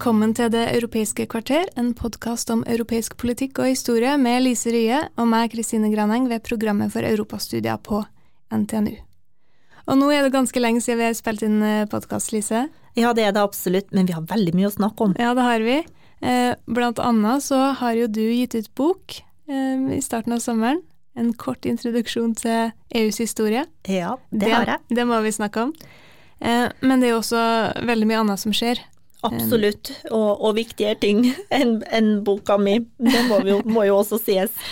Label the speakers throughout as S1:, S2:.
S1: Velkommen til Det europeiske kvarter, en podkast om europeisk politikk og historie med Lise Rye og meg, Kristine Graneng, ved programmet for europastudier på NTNU. Og nå er det ganske lenge siden vi har spilt inn podkast, Lise.
S2: Ja, det er det absolutt, men vi har veldig mye å snakke om.
S1: Ja, det har vi. Eh, blant annet så har jo du gitt ut bok eh, i starten av sommeren. En kort introduksjon til EUs historie.
S2: Ja, det, har jeg.
S1: Det må vi snakke om. Eh, men det er jo også veldig mye annet som skjer.
S2: Absolutt, og, og viktigere ting enn en boka mi. Det må, jo, må jo også sies.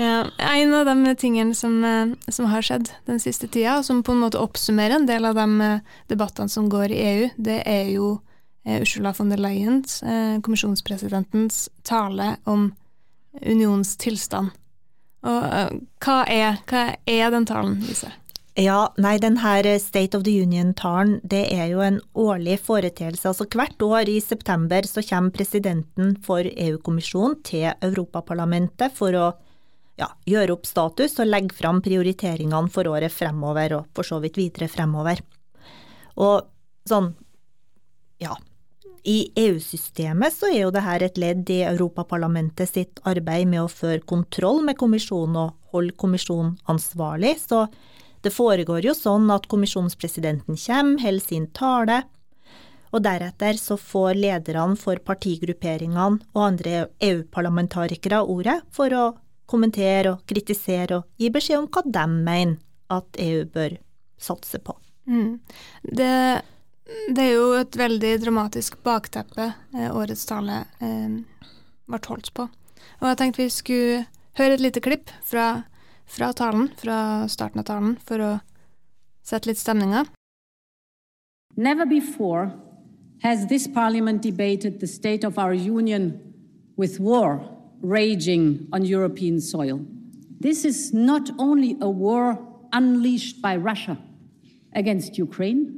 S1: Ja, en av de tingene som, eh, som, har skjedd den siste tida, og som på en måte oppsummerer en del av de eh, debattene som går i EU, det er jo eh, Ursula von der Leyens, kommisjonspresidentens, tale om unionens tilstand. Og hva er, hva er den talen, Lise?
S2: Ja, nei, den her State of the Union-talen, det er jo en årlig foreteelse. Altså hvert år i september så kommer presidenten for EU-kommisjonen til Europaparlamentet for å ja, gjøre opp status og legge fram prioriteringene for året fremover, og for så vidt videre fremover. Og sånn, ja, i EU-systemet så er jo det her et ledd i Europaparlamentet sitt arbeid med å føre kontroll med kommisjonen og holde kommisjonen ansvarlig, så det foregår jo sånn at kommisjonspresidenten kommer, holder sin tale, og deretter så får lederne for partigrupperingene og andre EU-parlamentarikere ordet for å kommentere og kritisere og gi beskjed om hva de mener at EU bør satse på.
S1: Mm. Det, det, er jo et veldig dramatisk bakteppe eh, årets tale eh, ble holdt på. Og jeg tenkte vi skulle høre et lite klipp fra fra talen, fra starten av talen, for å sette litt stemninga.
S3: Never before has this parliament debated the state of our union with war raging on European soil. This is not only a war unleashed by Russia against Ukraine,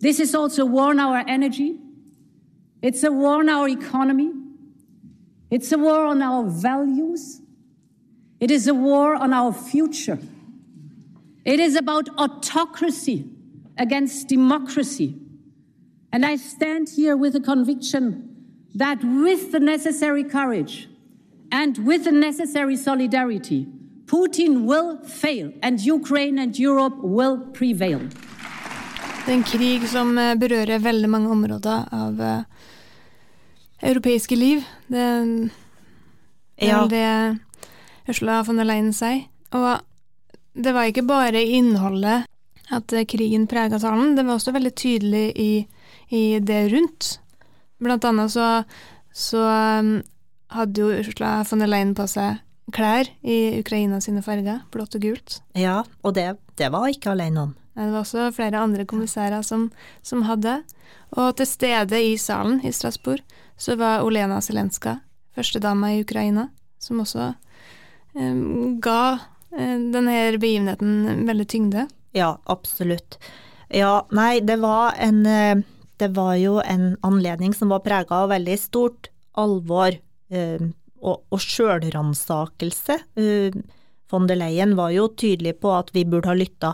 S3: this is also a war on our energy, it's a war on our economy, it's a war on our values, it is a war on our future. It is about autocracy against democracy. And I stand here with a conviction that with the necessary courage and with the necessary solidarity, Putin will fail and Ukraine and Europe will prevail.
S1: Det er en krig som eh, berører veldig mange områder av uh, europeiske liv. Det, det ja. det Ursula von der Leyen sier. Og det var ikke bare innholdet at krigen prega talen, det var også veldig tydelig i, i det rundt. Blant annet så, så um, hadde jo Ursula von der Leyen på seg klær i Ukraina sine farger, blått og gult.
S2: Ja, og det, det var ikke alene om.
S1: Det var også flere andre kommissærer som, som hadde. Og til stede i salen i Strasbourg så var Olena Zelenska, førstedama i Ukraina, som også ga eh, denne begivenheten veldig tyngde?
S2: Ja, absolutt. Ja, nei, det var en eh, Det var jo en anledning som var prega av veldig stort alvor eh, og, og sjølransakelse. Von der Leyen var jo tydelig på at vi burde ha lytta.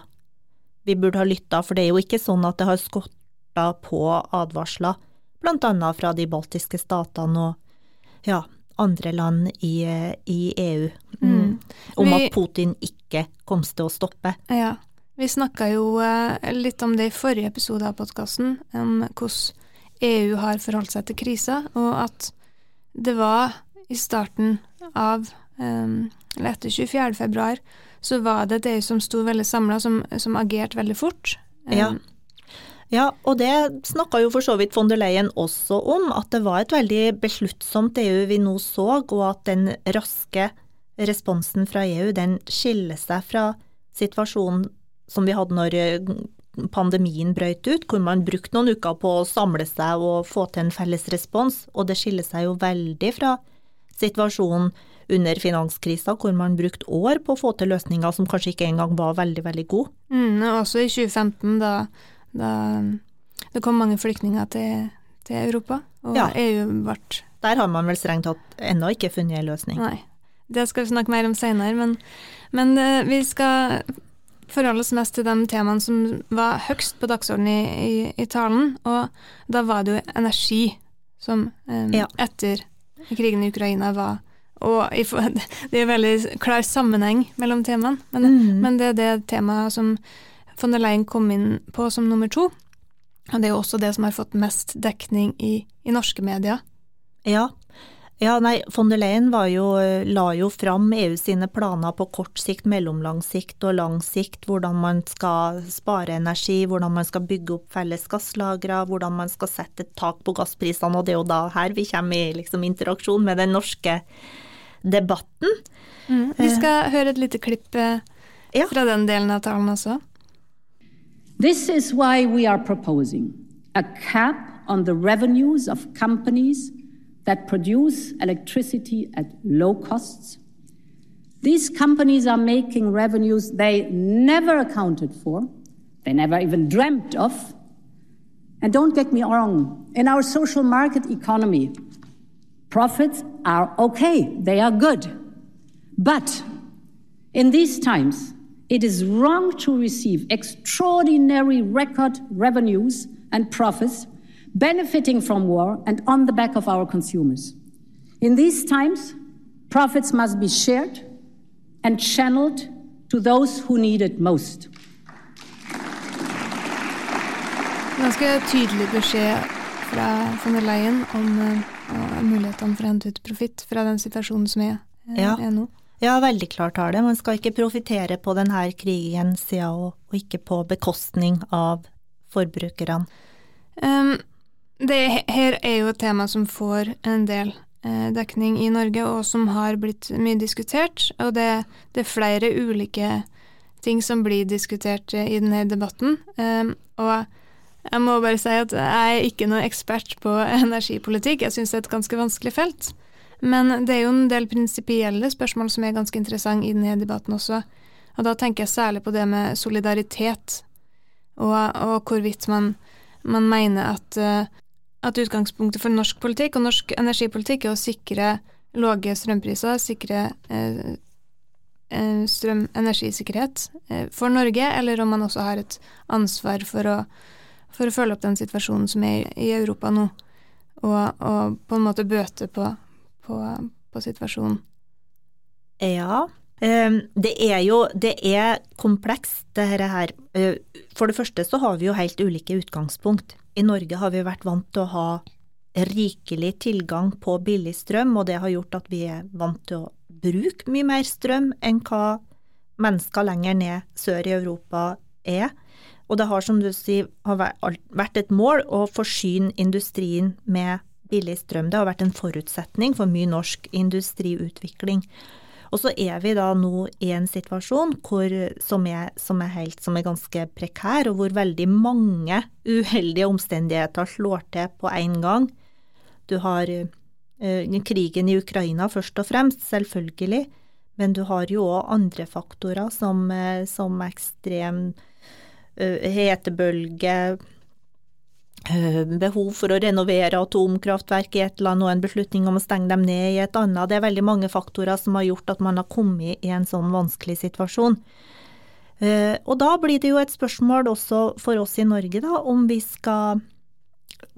S2: Vi burde ha lytta, for det er jo ikke sånn at det har skorta på advarsler, blant annet fra de baltiske statene og ja, andre land i, i EU mm. Mm. om at Putin ikke kom til å stoppe.
S1: Ja. Vi snakka jo uh, litt om det i forrige episode av podkasten, om hvordan EU har forholdt seg til krisa, og at det var i starten av um, Eller etter 24. februar, så var det et EU som sto veldig samla, som, som agerte veldig fort.
S2: Ja. Ja, og det snakka jo for så vidt von der Leyen også om, at det var et veldig besluttsomt EU vi nå så, og at den raske responsen fra EU den skiller seg fra situasjonen som vi hadde når eh, pandemien brøt ut, hvor man brukte noen uker på å samle seg og få til en felles respons, og det skiller seg jo veldig fra situasjonen under finanskrisa, hvor man brukte år på å få til løsninger som kanskje ikke engang var veldig, veldig gode.
S1: Mm, også i 2015, da, da det kom mange flyktninger til, til Europa, og ja. EU ble
S2: Der har man vel strengt tatt ennå ikke funnet en løsning.
S1: Nei. Det skal vi snakke mer om seinere, men, men uh, vi skal forholde oss mest til de temaene som var høgst på dagsordenen i, i, i, talen, og da var det jo energi som um, ja. etter krigen i Ukraina var og det er veldig klar sammenheng mellom temaene, men, mm. men, det er det temaet som von der Leyen kom inn på som nummer to. Og det er jo også det som har fått mest dekning i, i norske medier.
S2: Ja, ja, nei, von der Leyen jo, la jo fram EU sine planer på kort sikt, mellomlang sikt og lang sikt. Hvordan man skal spare energi, hvordan man skal bygge opp felles gasslagre, hvordan man skal sette et tak på gassprisene. Og det er jo da her vi kommer i liksom, interaksjon med den norske debatten.
S1: Mm. Vi skal høre et lite klipp fra ja. den delen av talen også.
S3: This is why we are proposing a cap on the revenues of companies that produce electricity at low costs. These companies are making revenues they never accounted for, they never even dreamt of. And don't get me wrong, in our social market economy, profits are okay, they are good. But in these times, it is wrong to receive extraordinary record revenues and profits benefiting from war and on the back of our consumers. In these times, profits must be shared and channeled to those who need it most.
S1: Ganske tydelig beskjed fra von der Leyen om uh, mulighetene for å hente ut profitt fra den situasjonen som er, uh, ja. er nå.
S2: Ja, veldig klart har det. Man skal ikke profitere på denne krigen sier og, og, ikke på bekostning av forbrukerne.
S1: Um, det her er jo et tema som får en del eh, dekning i Norge, og som har blitt mye diskutert. Og det, det er flere ulike ting som blir diskutert eh, i denne debatten. Um, og jeg må bare si at jeg er ikke noen ekspert på energipolitikk. Jeg syns det er et ganske vanskelig felt. Men det er jo en del prinsipielle spørsmål som er ganske interessante i denne debatten også. Og da tenker jeg særlig på det med solidaritet, og, og hvorvidt man, man mener at uh, at utgangspunktet for norsk politikk og norsk energipolitikk er å sikre lave strømpriser, sikre eh, eh, strøm energisikkerhet eh, for Norge, eller om man også har et ansvar for å, for å følge opp den situasjonen som er i, Europa nå, og, og, på en måte bøte på, på, på situasjonen.
S2: Ja, ehm, det er jo det er komplekst, det her. Eh, for det første så har vi jo helt ulike utgangspunkt. I Norge har vi vært vant til å ha rikelig tilgang på billig strøm, og det har gjort at vi er vant til å bruke mye mer strøm enn hva mennesker lenger ned sør i Europa er. Og det har, som du sier, vært et mål å forsyne industrien med billig strøm. Det har vært en forutsetning for mye norsk industriutvikling. Og så er vi da nå i en situasjon hvor, som, er, som, er helt, som, er, ganske prekær, og hvor veldig mange uheldige omstendigheter slår til på én gang. Du har ø, krigen i Ukraina først og fremst, selvfølgelig, men du har jo òg andre faktorer som, uh, som ekstrem ø, hetebølge, Eh, behov for å renovere atomkraftverk i et land og en beslutning om å stenge dem ned i et annet. Det er veldig mange faktorer som har gjort at man har kommet i en sånn vanskelig situasjon. Eh, og da blir det jo et spørsmål også for oss i Norge, da, om vi skal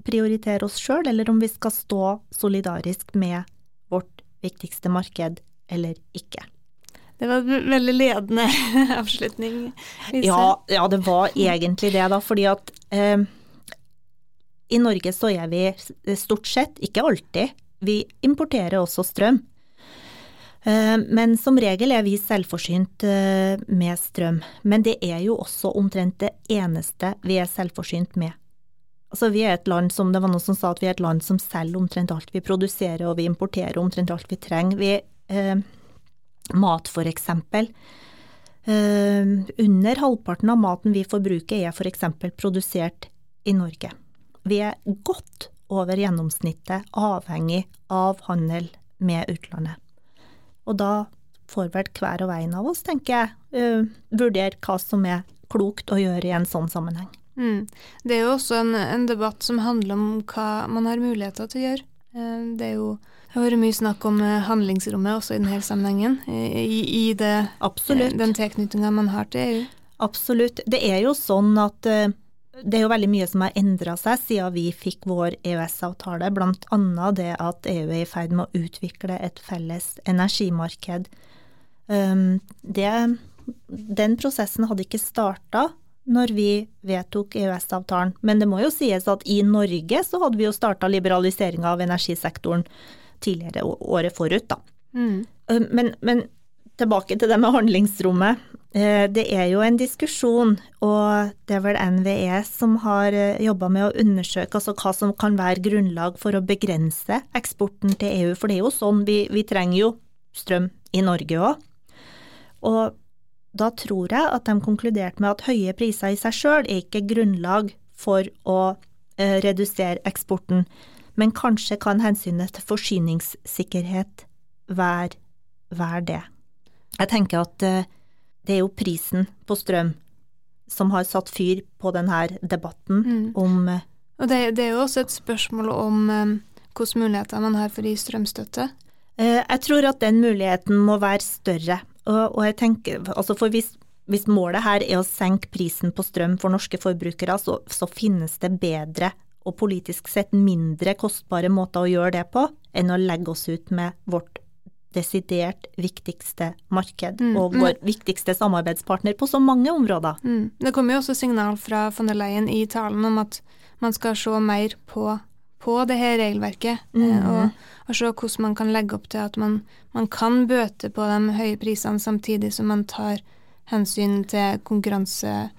S2: prioritere oss sjøl, eller om vi skal stå solidarisk med vårt viktigste marked, eller ikke.
S1: Det var en veldig ledende avslutning.
S2: Ja, ja, det var egentlig det, da, fordi at eh, i Norge så er vi stort sett, ikke alltid, vi importerer også strøm. Eh, men som regel er vi selvforsynt eh, med strøm. Men det er jo også omtrent det eneste vi er selvforsynt med. Altså vi er et land som, Det var noen som sa at vi er et land som selger omtrent alt vi produserer, og vi importerer omtrent alt vi trenger. Vi, eh, mat, for eksempel. Under halvparten av maten vi forbruker er for eksempel produsert i Norge. Vi er godt over gjennomsnittet avhengig av handel med utlandet. Og da får vel hver og en av oss, tenker jeg, uh, vurdere hva som er klokt å gjøre i en sånn sammenheng.
S1: Mm. Det er jo også en, en, debatt som handler om hva man har muligheter til å gjøre. Uh, det er jo det har vært mye snakk om eh, handlingsrommet også i denne sammenhengen, i, i det, den tilknytninga man har til EU.
S2: Absolutt. Det er jo sånn at det er jo veldig mye som har endra seg siden vi fikk vår EØS-avtale, bl.a. det at EU er i ferd med å utvikle et felles energimarked. Um, det, den prosessen hadde ikke starta når vi vedtok EØS-avtalen, men det må jo sies at i Norge så hadde vi jo starta liberaliseringa av energisektoren tidligere året forut, da. Mm. Um, men, men tilbake til det med handlingsrommet. Eh, det er jo en diskusjon, og det er vel NVE som har eh, jobba med å undersøke altså hva som kan være grunnlag for å begrense eksporten til EU. For det er jo sånn, vi, vi trenger jo strøm i Norge òg. Og da tror jeg at de konkluderte med at høye priser i seg sjøl er ikke grunnlag for å eh, redusere eksporten, men kanskje kan hensynet til forsyningssikkerhet være, være det. Jeg tenker at det er jo prisen på strøm som har satt fyr på denne debatten mm. om eh,
S1: Og det, det, er jo også et spørsmål om um, hvilke muligheter man har for å gi strømstøtte?
S2: Uh, jeg tror at den muligheten må være større. Og, og jeg tenker, altså for hvis, hvis, målet her er å senke prisen på strøm for norske forbrukere, så, så finnes det bedre og politisk sett mindre kostbare måter å gjøre det på enn å legge oss ut med vårt desidert viktigste marked mm, og vår viktigste samarbeidspartner på så mange områder.
S1: Mm. Det kommer jo også signal fra von der Leyen i talen om at man skal se mer på, på det her regelverket, mm. eh, og, og, se hvordan man kan legge opp til at man, man, kan bøte på de høye prisene samtidig som man tar hensyn til konkurranse,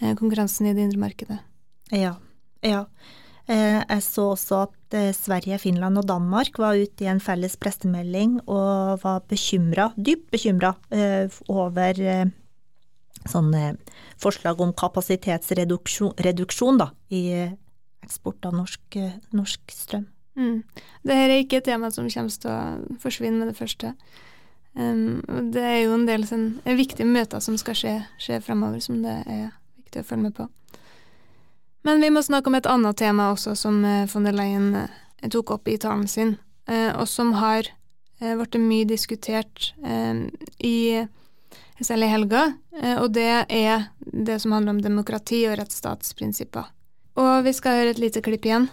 S1: eh, konkurransen i det indre markedet.
S2: Ja, ja. Eh, jeg så også at eh, Sverige, Finland og Danmark var ute i en felles pressemelding og var bekymra, dypt bekymra, eh, over sånne forslag om kapasitetsreduksjon da, i eksport av norsk, norsk strøm.
S1: Mm. Dette er ikke et tema som kommer til å forsvinne med det første. Um, det er jo en del sånn, viktige møter som skal skje, skje fremover, som det er viktig å følge med på. Men vi må snakke om et annet tema også, som eh, von der Leyen eh, tok opp i talen sin, eh, og som har blitt mye diskutert i selv i helga, og det er det som handler om demokrati og rettsstatsprinsipper. Og vi skal høre et lite klipp igjen.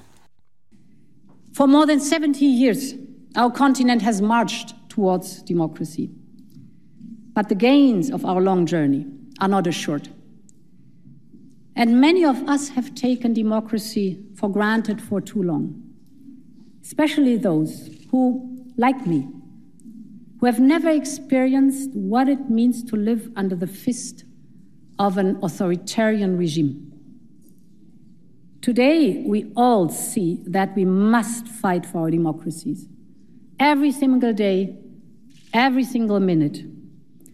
S3: For more than 70 years, our continent has marched towards democracy. But the gains of our long journey are not assured. And many of us have taken democracy for granted for too long, especially those who, like me, who have never experienced what it means to live under the fist of an authoritarian regime. Today, we all see that we must fight for our democracies. Every single day, every single minute.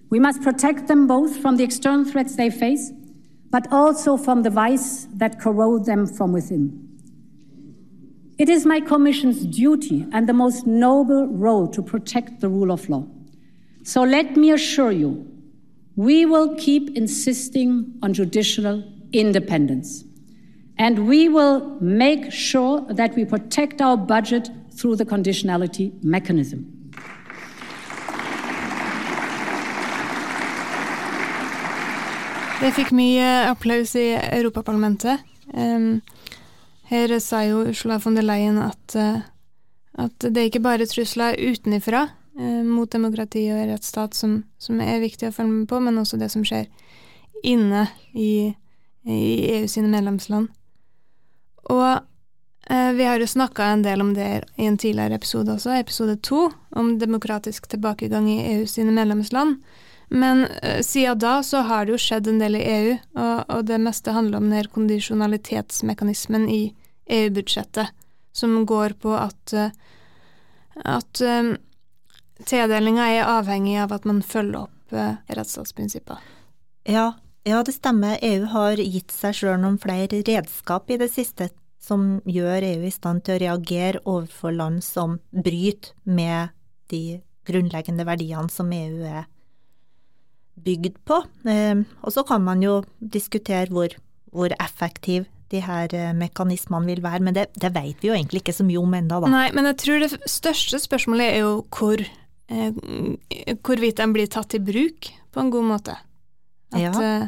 S3: We must protect them both from the external threats they face but also from the vice that corrode them from within. It is my Commission's duty and the most noble role to protect the rule of law. So let me assure you, we will keep insisting on judicial independence. And we will make sure that we protect our budget through the conditionality mechanism.
S1: Det fikk mye applaus i Europaparlamentet. Um, her sa jo Ursula von der Leyen at, uh, at det er ikke bare trusler utenifra uh, mot demokrati og rettsstat som, som, er viktig å følge med på, men også det som skjer inne i, i EU sine medlemsland. Og uh, vi har jo snakka en del om det i en tidligere episode også, episode to, om demokratisk tilbakegang i EU sine medlemsland. Men uh, siden da så har det jo skjedd en del i EU, og, og det meste handler om den kondisjonalitetsmekanismen i EU-budsjettet, som går på at, uh, at um, tildelinga er avhengig av at man følger opp uh, rettsstatsprinsippene.
S2: Ja, ja, det stemmer. EU har gitt seg sjøl noen flere redskap i det siste som gjør EU i stand til å reagere overfor land som bryter med de grunnleggende verdiene som EU er bygd på. Eh, og så kan man jo diskutere hvor, hvor effektiv de her eh, mekanismene vil være, men det, det vet vi jo egentlig ikke så mye om ennå, da.
S1: Nei, men jeg tror det største spørsmålet er jo hvor, eh, hvorvidt de blir tatt i bruk på en god måte. At,
S2: Ja.
S1: eh,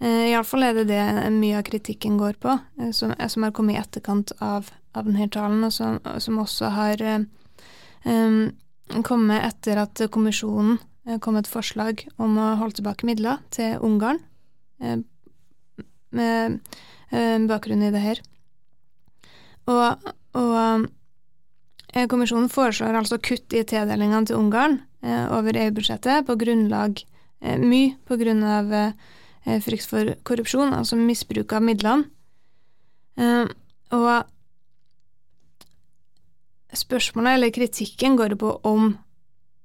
S1: eh, Iallfall er det det mye av kritikken går på, som, som har kommet i etterkant av, av denne talen, og som, som også har um, kommet etter at kommisjonen kom et forslag om å holde tilbake midler til Ungarn, eh, med eh, bakgrunn i det her. Og, og eh, kommisjonen foreslår altså kutt i tildelingene til Ungarn eh, over EU-budsjettet på grunnlag eh, mye på grunn av eh, frykt for korrupsjon, altså misbruk av midlene. Eh, og spørsmålet, eller kritikken, går på om,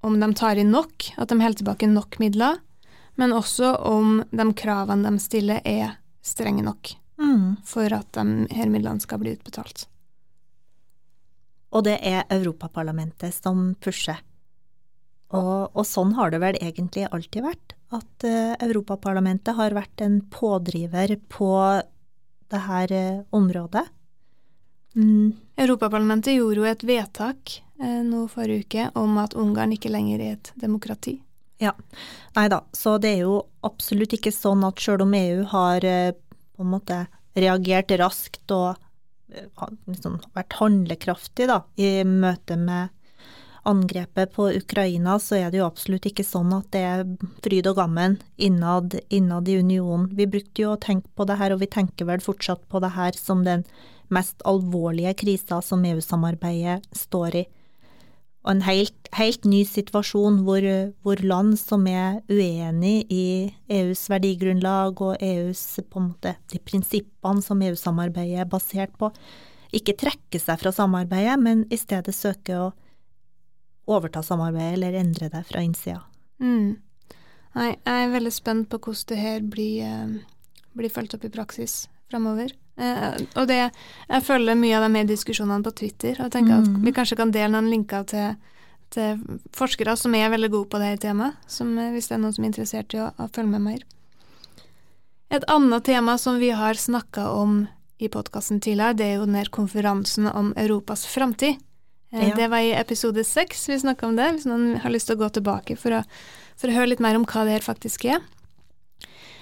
S1: om de tar inn nok, at de holder tilbake nok midler, men også om de kravene de stiller er strenge nok
S2: Mm.
S1: for at de her midlene skal bli utbetalt.
S2: Og det er Europaparlamentet som pusher. Og, og sånn har det vel egentlig alltid vært, at eh, Europaparlamentet har vært en pådriver på det her eh, området. Mm,
S1: Europaparlamentet gjorde jo et vedtak eh, nå forrige uke om at Ungarn ikke lenger er et demokrati.
S2: ja. Nei da, så det er jo absolutt ikke sånn at sjøl om EU har eh, på en måte reagert raskt og eh, liksom vært handlekraftig da, i møte med angrepet på Ukraina, så er det jo absolutt ikke sånn at det er fryd og gammen innad, innad i unionen. Vi brukte jo å tenke på det her, og vi tenker vel fortsatt på det her som den mest alvorlige krisa som EU-samarbeidet står i. Og en helt, helt ny situasjon hvor, hvor land som er uenig i EUs verdigrunnlag og EUs, måte, de prinsippene som EU-samarbeidet er basert på, ikke trekker seg fra samarbeidet, men i stedet søker å overta samarbeidet eller endre det fra innsida.
S1: Mm. Nei, jeg er veldig spent på hvordan det her blir, eh, blir fulgt opp i praksis framover. Eh, og det, jeg følger mye av de her diskusjonene på Twitter, og tenker at
S2: Mm.
S1: vi kanskje kan dele noen linker til, til forskere som er veldig gode på det her temaet, som, eh, hvis det er noen som er interessert i å, å følge med mer. Et annet tema som vi har snakka om i podkasten tidligere, det er jo den her konferansen om Europas framtid. Eh,
S2: Ja.
S1: Det var i episode seks vi snakka om det, hvis noen har lyst til å gå tilbake for å, for å høre litt mer om hva det her faktisk er.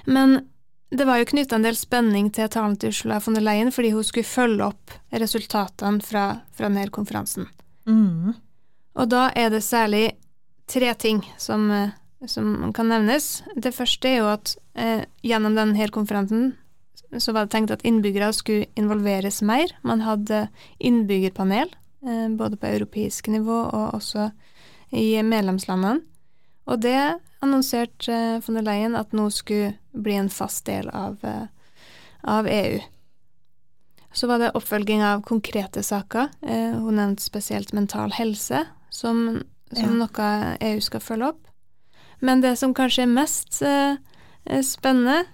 S1: Men det var jo knytta en del spenning til talen til Ursula von der Leyen, fordi hun skulle følge opp resultatene fra, fra denne konferansen.
S2: Mm.
S1: Og da er det særlig tre ting som, eh, som kan nevnes. Det første er jo at eh, gjennom denne konferansen så var det tenkt at innbyggere skulle involveres mer. Man hadde innbyggerpanel, eh, både på europeisk nivå og også i medlemslandene. Og det annonserte eh, von der Leyen at nå skulle bli en fast del av, eh, av EU. Så var det oppfølging av konkrete saker. Eh, hun nevnte spesielt mental helse som, som
S2: Ja.
S1: noe EU skal følge opp. Men det som kanskje er mest spennende,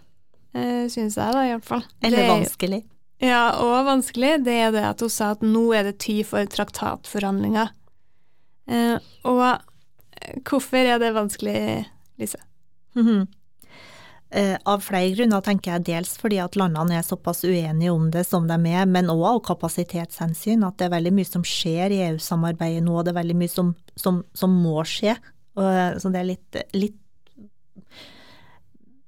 S1: eh, syns jeg da iallfall
S2: Eller vanskelig.
S1: Ja, og vanskelig, det er det at hun sa at nå er det tid for traktatforhandlinger. Eh, og hvorfor er det vanskelig, Lise?
S2: Mhm. Eh, Av flere grunner tenker jeg dels fordi at landene er såpass uenige om det som de er, men òg av kapasitetshensyn. At det er veldig mye som skjer i EU-samarbeidet nå, og det er veldig mye som, som, som må skje. Og, eh, så det er litt, litt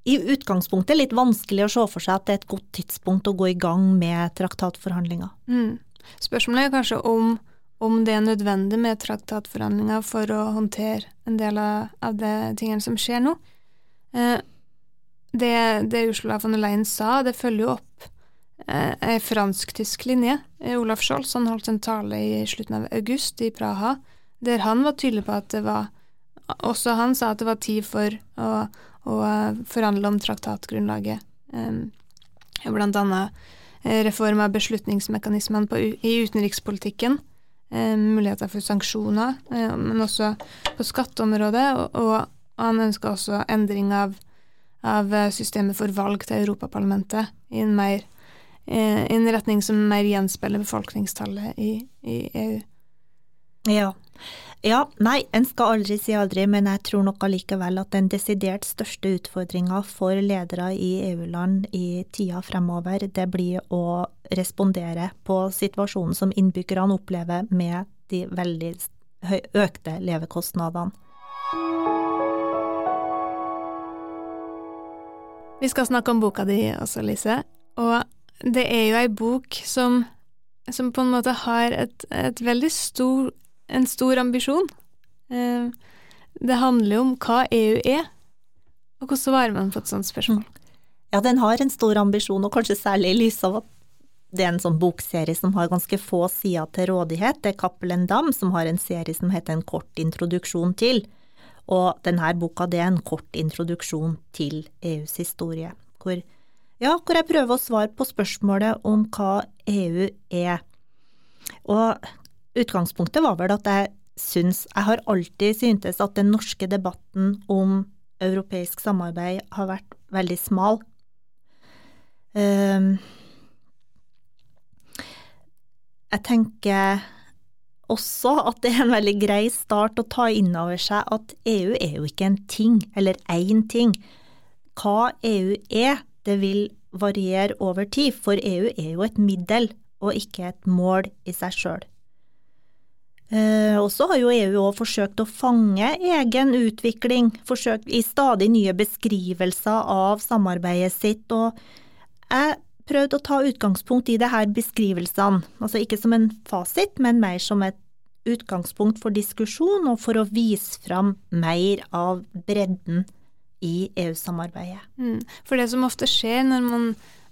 S2: I utgangspunktet litt vanskelig å se for seg at det er et godt tidspunkt å gå i gang med traktatforhandlinger.
S1: Mm. Spørsmålet er kanskje om, om det er nødvendig med traktatforhandlinger for å håndtere en del av, av de tingene som skjer nå. Eh, det, det Ursula von der Leyen sa, det følger jo opp eh, ei fransk-tysk linje. Eh, Olaf Scholz han holdt en tale i slutten av august i Praha, der han var tydelig på at det var Også han sa at det var tid for å, å eh, forhandle om traktatgrunnlaget, eh, blant annet eh, reform av beslutningsmekanismene i utenrikspolitikken, muligheter for sanksjoner, eh, men også på skatteområdet, og, og han ønska også endring av, av, eh, systemet for valg til Europaparlamentet i en, mer, eh, en retning som mer gjenspeiler befolkningstallet i, i EU.
S2: Ja. Ja. Nei, en skal aldri si aldri, men jeg tror nok allikevel at den desidert største utfordringa for ledere i EU-land i tida fremover, det blir å respondere på situasjonen som innbyggerne opplever med de veldig økte levekostnadene.
S1: Vi skal snakke om boka di også, Lise. Og det er jo ei bok som, som på en måte har et, et veldig stor, en stor ambisjon. Eh, det handler jo om hva EU er, og hvordan svarer man på et sånt spørsmål? Mm.
S2: Ja, den har en stor ambisjon, og kanskje særlig i lys av at det er en sånn bokserie som har ganske få sider til rådighet. Det er Cappelen Dam som har en serie som heter En kort introduksjon til. Og denne boka det er en kort introduksjon til EUs historie, hvor, ja, hvor jeg prøver å svare på spørsmålet om hva EU er. Og utgangspunktet var vel at jeg syns Jeg har alltid syntes at den norske debatten om europeisk samarbeid har vært veldig smal. Um, jeg tenker også at det er en veldig grei start å ta inn over seg at EU er jo ikke en ting, eller én ting. Hva EU er, det vil variere over tid, for EU er jo et middel og ikke et mål i seg sjøl. Eh, og så har jo EU òg forsøkt å fange egen utvikling, forsøkt i stadig nye beskrivelser av samarbeidet sitt, og jeg prøvd å ta utgangspunkt i det her beskrivelsene, altså ikke som en fasit, men mer som et utgangspunkt for diskusjon og for å vise fram mer av bredden i EU-samarbeidet.
S1: Mm. For det som ofte skjer når man,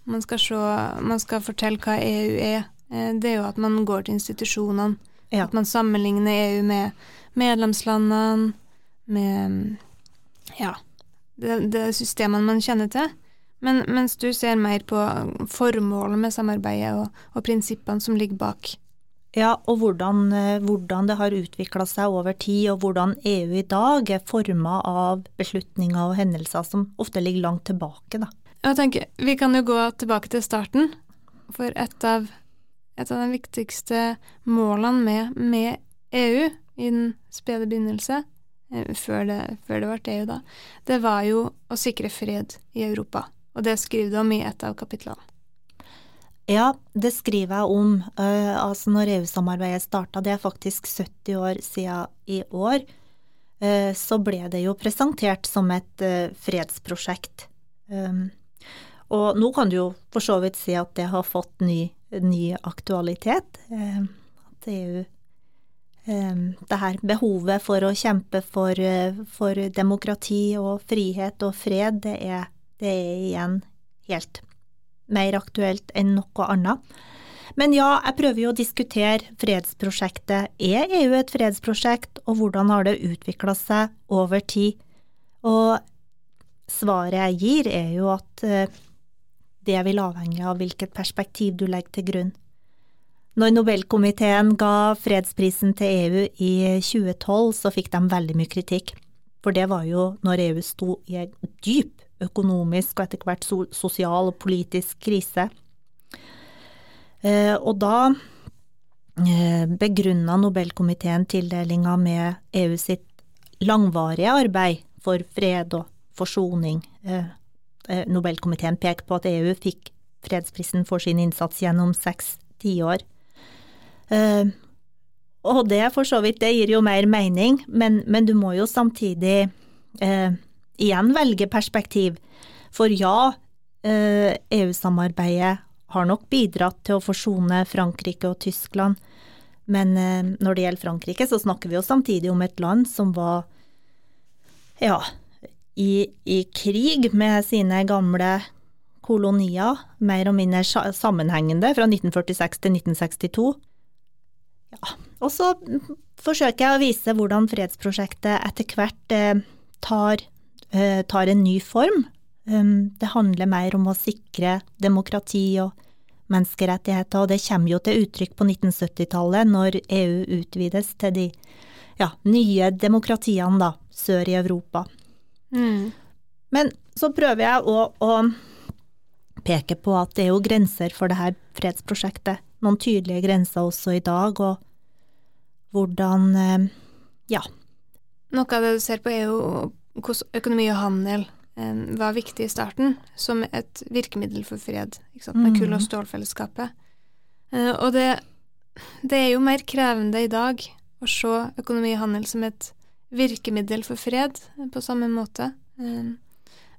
S1: man, skal se, man, skal fortelle hva EU er, eh, det er jo at man går til institusjonene. Ja. At man sammenligner EU med medlemslandene, med ja, det, det systemene man kjenner til. Men, mens du ser mer på formålet med samarbeidet og, og prinsippene som ligger bak.
S2: Ja, og hvordan, eh, hvordan det har utvikla seg over tid, og hvordan EU i dag er forma av beslutninger og hendelser som ofte ligger langt tilbake, da.
S1: Jeg tenker, Vi kan jo gå tilbake til starten, for et av, et av de viktigste målene med, med EU i den spede begynnelse, eh, før det, før det ble EU, da, det var jo å sikre fred i Europa. Og det skriver du om i et av kapitlene.
S2: Ja, det skriver jeg om. Uh, altså når EU-samarbeidet starta, det er faktisk 70 år siden i år, uh, så ble det jo presentert som et uh, fredsprosjekt. Um, og nå kan du jo for så vidt si at det har fått ny, ny aktualitet. At EU um, det her behovet for å kjempe for, for demokrati og frihet og fred, det er det er igjen helt mer aktuelt enn noe annet. Men ja, jeg prøver jo å diskutere fredsprosjektet. Er EU et fredsprosjekt, og hvordan har det utvikla seg over tid? Og svaret jeg gir, er jo at eh, det vil avhenge av hvilket perspektiv du legger til grunn. Når Nobelkomiteen ga fredsprisen til EU i 2012, så fikk de veldig mye kritikk. For det var jo når EU sto i en dyp økonomisk og etter hvert sosial og politisk krise. Eh, og da eh, begrunna Nobelkomiteen tildelinga med EU sitt langvarige arbeid for fred og forsoning. Eh, Nobelkomiteen peker på at EU fikk fredsprisen for sin innsats gjennom seks tiår. Og det for så vidt, det gir jo mer mening, men, men du må jo samtidig eh, igjen velge perspektiv. For ja, eh, EU-samarbeidet har nok bidratt til å forsone Frankrike og Tyskland, men eh, når det gjelder Frankrike, så snakker vi jo samtidig om et land som var ja, i, i krig med sine gamle kolonier, mer og mindre sammenhengende, fra 1946 til 1962. Ja, og så forsøker jeg å vise hvordan fredsprosjektet etter hvert eh, tar Eh, tar en ny form. Det handler mer om å sikre demokrati og menneskerettigheter, og det kommer jo til uttrykk på 1970-tallet, når EU utvides til de ja, nye demokratiene da, sør i Europa.
S1: Mm.
S2: Men så prøver jeg å, å peke på at det er jo grenser for det her fredsprosjektet. Noen tydelige grenser også i dag, og hvordan eh, Ja.
S1: Noe av det du ser på, er jo hvordan økonomi og handel eh, var viktig i starten, som et virkemiddel for fred, med kull- og stålfellesskapet. Eh, og det, det er jo mer krevende i dag å se økonomi og handel som et virkemiddel for fred, eh, på samme måte, eh,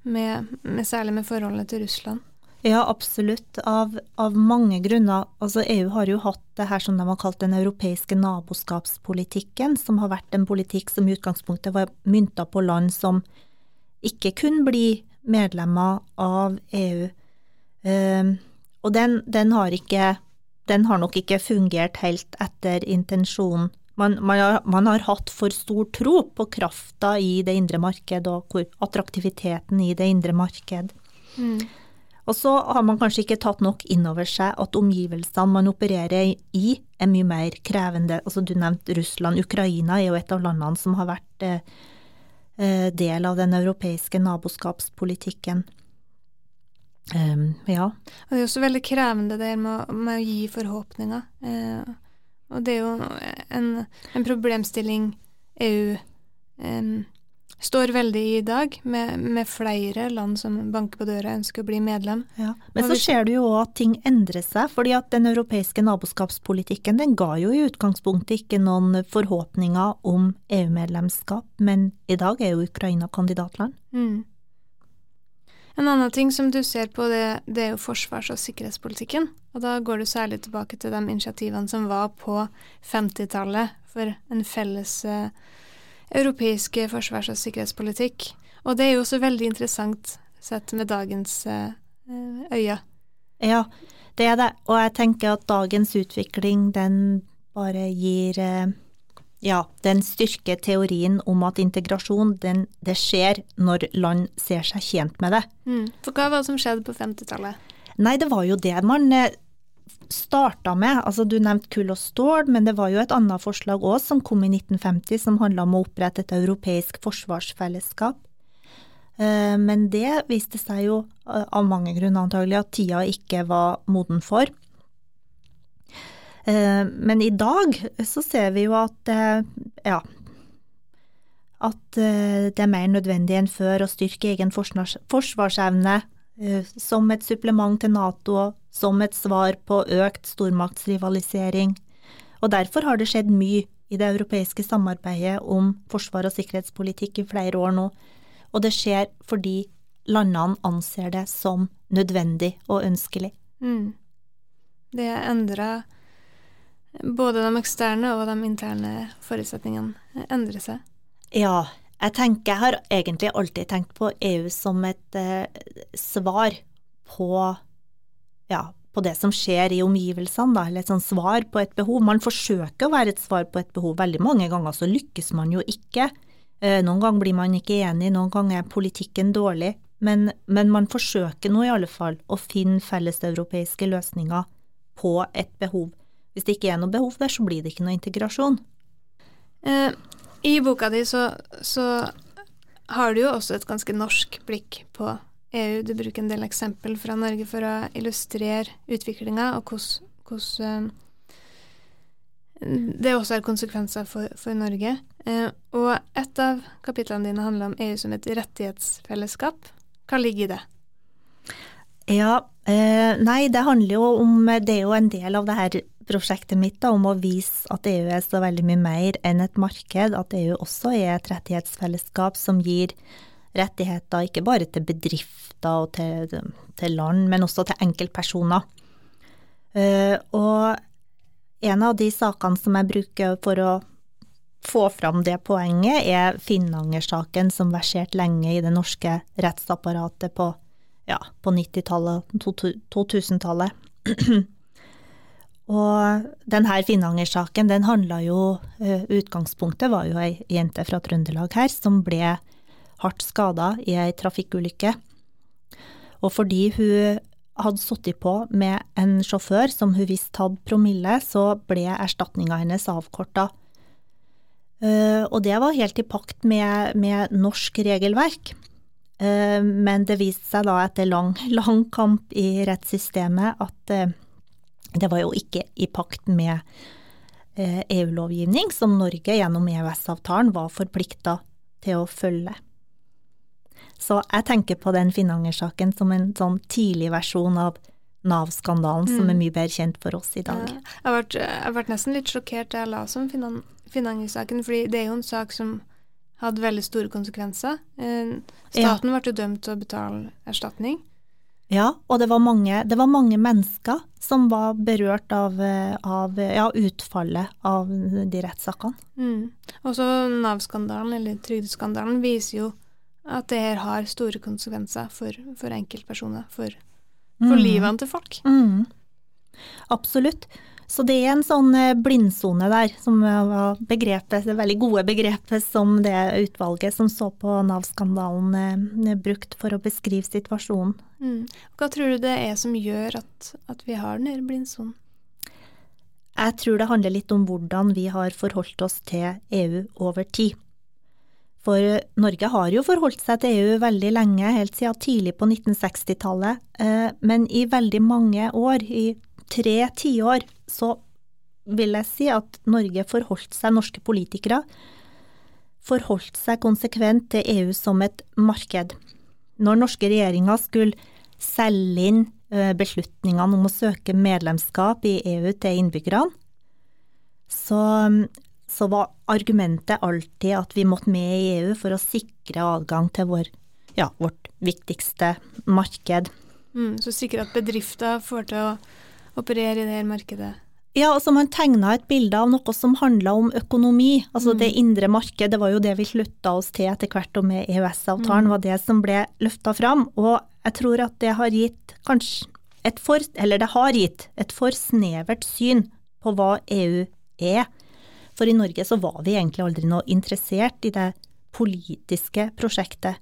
S1: med, med, særlig med forholdet til Russland.
S2: Ja, absolutt. Av, av, mange grunner. Altså EU har jo hatt det her som de har kalt den europeiske naboskapspolitikken, som har vært en politikk som i utgangspunktet var mynta på land som ikke kunne bli medlemmer av EU. Um, og den, den, har ikke Den har nok ikke fungert helt etter intensjonen. Man, man, har, man har hatt for stor tro på krafta i det indre marked og attraktiviteten i det indre marked.
S1: Mm.
S2: Og så har man kanskje ikke tatt nok inn over seg at omgivelsene man opererer i, er mye mer krevende. Altså Du nevnte Russland. Ukraina er jo et av landene som har vært eh, del av den europeiske naboskapspolitikken. Um, ja.
S1: Og det er også veldig krevende det med, med å gi forhåpninger. Eh, og det er jo en, en problemstilling EU um, står veldig i i dag, med, med, flere land som banker på døra og ønsker å bli medlem.
S2: Ja. Men så ser du jo òg at ting endrer seg, fordi at den europeiske naboskapspolitikken den ga jo i utgangspunktet ikke noen forhåpninger om EU-medlemskap, men i dag er jo Ukraina kandidatland.
S1: Mm. En annen ting som du ser på, det, det, er jo forsvars- og sikkerhetspolitikken. Og da går du særlig tilbake til de initiativene som var på 50-tallet for en felles eh, europeisk forsvars- og sikkerhetspolitikk. Og det er jo også veldig interessant sett med dagens eh, øyne.
S2: Ja, det er det. Og jeg tenker at dagens utvikling, den bare gir eh, ja, den styrker teorien om at integrasjon den, det skjer når land ser seg tjent med det.
S1: Mm. For hva var det som skjedde på 50-tallet?
S2: Nei, det var jo det man starta med. Altså, du nevnte kull og stål, men det var jo et annet forslag òg som kom i 1950, som handla om å opprette et europeisk forsvarsfellesskap. Men det viste seg jo av mange grunner antagelig at tida ikke var moden for. Men i dag så ser vi jo at ja, at det er mer nødvendig enn før å styrke egen forsvarsevne som et supplement til Nato, som et svar på økt stormaktsrivalisering. Og derfor har det skjedd mye i det europeiske samarbeidet om forsvar og sikkerhetspolitikk i flere år nå, og det skjer fordi landene anser det som nødvendig og ønskelig.
S1: Mm. Det endrer både de eksterne og de interne forutsetningene endrer seg.
S2: Ja, jeg tenker, jeg har egentlig alltid tenkt på EU som et eh, svar på, ja, på det som skjer i omgivelsene, da, eller et sånt svar på et behov. Man forsøker å være et svar på et behov. Veldig mange ganger så lykkes man jo ikke. Eh, noen ganger blir man ikke enig, noen ganger er politikken dårlig. Men, men man forsøker nå i alle fall å finne felleseuropeiske løsninger på et behov. Hvis det ikke er noe behov der, så blir det ikke noe integrasjon.
S1: Eh, I boka di så, så, har du jo også et ganske norsk blikk på EU. Du bruker en del eksempel fra Norge for å illustrere utviklinga, og hvordan eh, det også har konsekvenser for, for Norge. Eh, og et av kapitlene dine handler om EU som et rettighetsfellesskap. Hva ligger i det?
S2: Ja, eh, nei, det handler jo om Det er jo en del av det her prosjektet mitt da, om å vise at EU er så veldig mye mer enn et marked. At EU også er et rettighetsfellesskap som gir rettigheter ikke bare til bedrifter og til, til land, men også til enkeltpersoner. Uh, og en av de sakene som jeg bruker for å få fram det poenget, er Finnanger-saken som verserte lenge i det norske rettsapparatet på, ja, på 90-tallet, 2000-tallet. Og denne Finnanger-saken, den handla jo Utgangspunktet var jo ei jente fra Trøndelag her som ble hardt skada i ei trafikkulykke. Og fordi hun hadde sittet på med en sjåfør som hun visste hadde promille, så ble erstatninga hennes avkorta. Og det var helt i pakt med, med norsk regelverk. Eh, men det viste seg da etter lang, lang kamp i rettssystemet at eh, det var jo ikke i pakt med EU-lovgivning, som Norge gjennom EØS-avtalen var forplikta til å følge. Så jeg tenker på den Finanger-saken som en sånn tidlig versjon av Nav-skandalen, mm. som er mm. mye bedre kjent for oss i dag. Ja.
S1: Jeg ble nesten litt sjokkert da jeg la som Finanger-saken, fordi det er jo en sak som hadde veldig store konsekvenser. Eh, staten ja. ble dømt til å betale erstatning.
S2: Ja, og det var mange, det var mange mennesker som var berørt av, av ja, utfallet av de rettssakene.
S1: Mm. Og så Nav-skandalen, eller trygdeskandalen, viser jo at det her har store konsekvenser for, for enkeltpersoner, for, for mm. livene til folk.
S2: Mm. Absolutt. Så det er en sånn eh, blindsone der, som var begrepet, det veldig gode begrepet som det utvalget som så på Nav-skandalen eh, brukt for å beskrive situasjonen.
S1: Mm. Hva tror du det er som gjør at, at vi har den blindsonen?
S2: Jeg tror det handler litt om hvordan vi har forholdt oss til EU over tid. For Norge har jo forholdt seg til EU veldig lenge, helt siden tidlig på 1960-tallet, eh, men i veldig mange år, i tre tiår, så vil jeg si at Norge forholdt seg, norske politikere, forholdt seg konsekvent til EU som et marked. Når norske regjeringer skulle selge inn eh, beslutningene om å søke medlemskap i EU til innbyggerne, så, så, var argumentet alltid at vi måtte med i EU for å sikre adgang til vår, ja, vårt viktigste marked.
S1: Mm, så sikre at bedrifter får til å operere i det her markedet?
S2: Ja, altså man tegna et bilde av noe som handla om økonomi. Altså mm. det indre marked, det var jo det vi slutta oss til etter hvert, og med EØS-avtalen mm. var det som ble løfta fram. Og jeg tror at det har gitt kanskje et for, eller det har gitt et for snevert syn på hva EU er. For i Norge så var vi egentlig aldri noe interessert i det politiske prosjektet.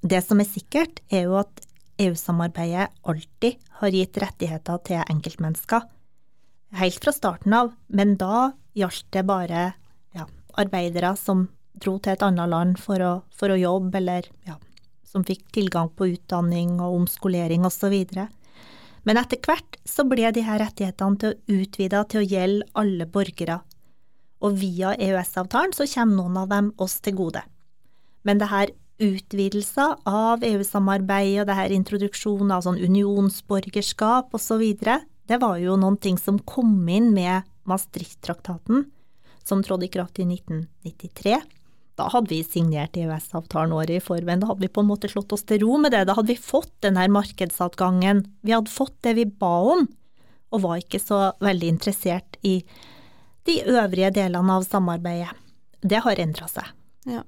S2: Det som er sikkert, er jo at EU-samarbeidet alltid har gitt rettigheter til enkeltmennesker. Helt fra starten av, men da gjaldt det bare ja, arbeidere som dro til et annet land for å, for å jobbe, eller ja, som fikk tilgang på utdanning og omskolering osv. Men etter hvert så ble de her rettighetene til utvida til å gjelde alle borgere, og via EØS-avtalen så kommer noen av dem oss til gode. Men det her utvidelser av EU-samarbeid og det her introduksjonen av sånn unionsborgerskap osv., det var jo noen ting som kom inn med Maastricht-traktaten, som trådte i kraft i 1993. Da hadde vi signert EØS-avtalen året i forveien, da hadde vi på en måte slått oss til ro med det. Da hadde vi fått den her markedsadgangen, vi hadde fått det vi ba om, og var ikke så veldig interessert i de øvrige delene av samarbeidet. Det har endra seg.
S1: Ja.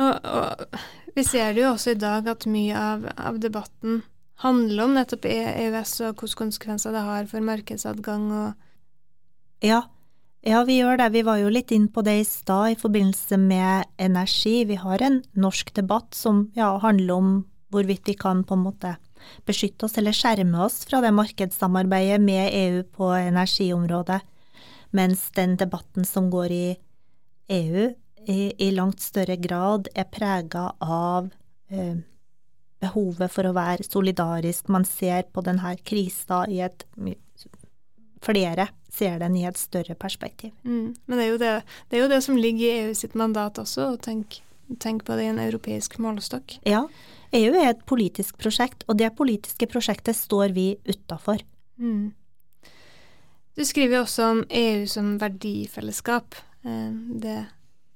S1: Og, og, vi ser det jo også i dag at mye av, av debatten handler om nettopp EØS og hvilke konsekvenser det har for markedsadgang og
S2: ja, ja, vi gjør det. Vi var jo litt inn på det i stad i forbindelse med energi. Vi har en norsk debatt som ja, handler om hvorvidt vi kan på en måte beskytte oss eller skjerme oss fra det markedssamarbeidet med EU på energiområdet, mens den debatten som går i EU, i, i langt større grad er prega av eh, behovet for å være solidarisk. Man ser på denne krisa i et Flere ser den i et større perspektiv.
S1: Mm. Men det er, det, det er, jo det, som ligger i EU sitt mandat også, å tenke, tenk på det i en europeisk målestokk.
S2: Ja, EU er et politisk prosjekt, og det politiske prosjektet står vi utafor. Mm.
S1: Du skriver også om EU som verdifellesskap. Eh, det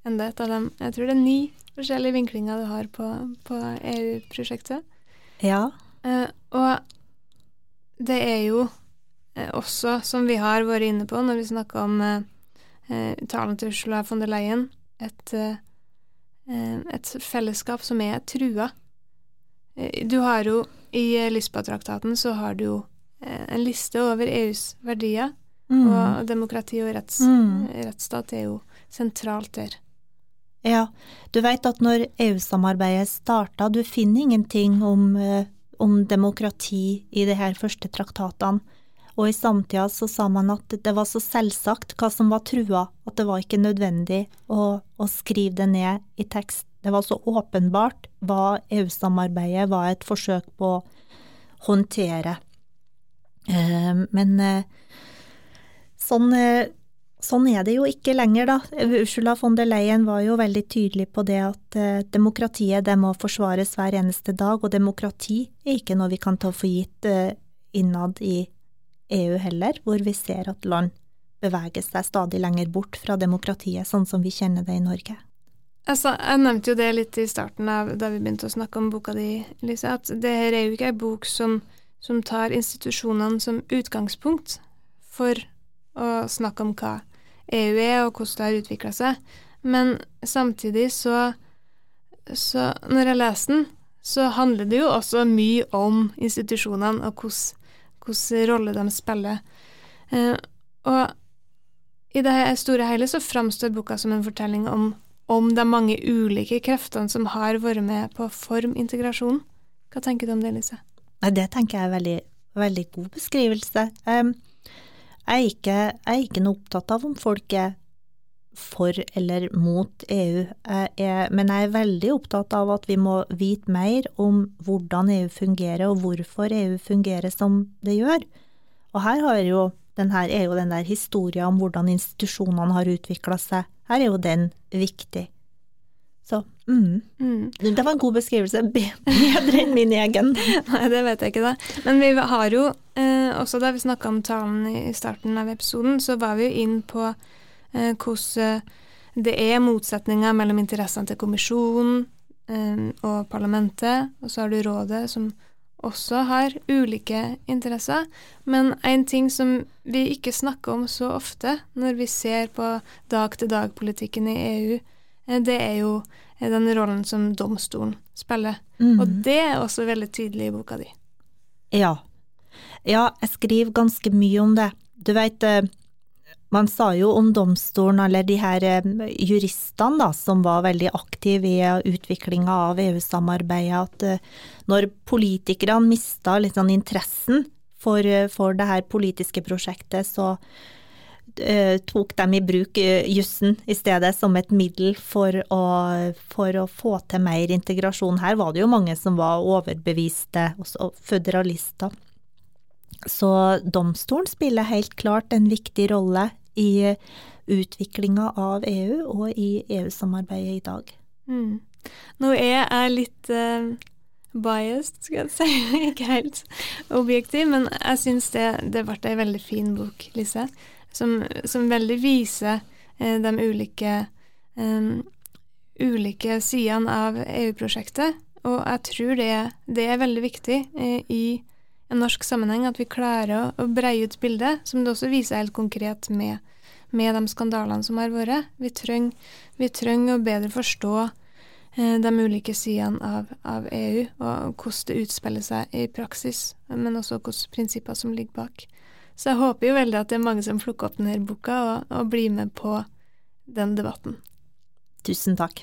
S1: enda et av dem. Jeg tror det er ni forskjellige vinklinger du har på, på EU-prosjektet.
S2: Ja.
S1: Eh, og det er jo eh, også, som vi har vært inne på når vi snakker om eh, eh talen til Ursula von der Leyen, et, eh, et fellesskap som er trua. Eh, du har jo i Lisboa-traktaten så har du jo en liste over EUs verdier, mm. og demokrati og retts, mm. rettsstat er jo sentralt der.
S2: Ja, du veit at når EU-samarbeidet starta, du finner ingenting om, eh, om demokrati i de her første traktatene. Og i samtida så sa man at det var så selvsagt hva som var trua, at det var ikke nødvendig å, å skrive det ned i tekst. det var så åpenbart hva EU-samarbeidet var et forsøk på å håndtere. Eh, men sånn, sånn er det jo ikke lenger, da. Ursula von der Leyen var jo veldig tydelig på det at demokratiet det må forsvares hver eneste dag, og demokrati er ikke noe vi kan ta for gitt innad i EU heller, hvor vi ser at land beveger seg stadig lenger bort fra demokratiet, sånn som vi kjenner det i Norge.
S1: Altså, jeg nevnte jo det litt i starten av da vi begynte å snakke om boka di, Lise, at det her er jo ikke ei bok som, som, tar institusjonene som utgangspunkt for å snakke om hva EU er, og hvordan det har utvikla seg, men samtidig så, så Når jeg leser den, så handler det jo også mye om institusjonene og hvilken rolle de spiller. Eh, og i det store hele så framstår boka som en fortelling om, om de mange ulike kreftene som har vært med på å forme integrasjonen. Hva tenker du om det, Lise?
S2: Det tenker jeg er veldig, veldig god beskrivelse. Jeg er, ikke, jeg er ikke noe opptatt av om folk er for eller mot EU, jeg men jeg er veldig opptatt av at vi må vite mer om hvordan EU fungerer, og hvorfor EU fungerer som det gjør. Og her har jo den her, er jo den der historien om hvordan institusjonene har utvikla seg, her er jo den viktig. Så mm. Mm. Det var en god beskrivelse, bedre enn min egen.
S1: Nei, det vet jeg ikke, da. Men vi har jo, eh, også da vi snakka om talen i starten av episoden, så var vi jo inn på Eh, hvordan det er motsetninger mellom interessene til kommisjonen eh, og parlamentet, og så har du rådet, som også har ulike interesser. Men en ting som vi ikke snakker om så ofte når vi ser på dag-til-dag-politikken i EU, eh, det er jo den rollen som domstolen spiller. Mm. Og det er også veldig tydelig i boka di.
S2: Ja. Ja, jeg skriver ganske mye om det. Du veit, man sa jo om domstolen, eller de her eh, juristene da, som var veldig aktive i eh, utviklinga av EU-samarbeidet, at eh, når politikerne mista litt sånn interessen for, for det her politiske prosjektet, så tok de i bruk jussen i stedet som et middel for å, for å, få til mer integrasjon. Her var det jo mange som var overbeviste, også føderalister. Så domstolen spiller helt klart en viktig rolle i utviklinga av EU og i EU-samarbeidet i dag.
S1: Mm. Nå er jeg litt uh, biased, skal jeg si, ikke helt objektiv, men jeg syns det, det ble ei veldig fin bok, Lise, som, som veldig viser uh, de ulike, um, ulike sidene av EU-prosjektet. Og jeg tror det, det er veldig viktig uh, i en norsk sammenheng at vi klarer å, breie ut bildet, som det også viser helt konkret med, med de skandalene som har vært. Vi trenger, vi trenger å bedre forstå eh, de ulike sidene av, av, EU, og hvordan det utspiller seg i praksis, men også hvilke prinsipper som ligger bak. Så jeg håper jo veldig at det er mange som plukker opp denne boka og, og blir med på den debatten.
S2: Tusen takk.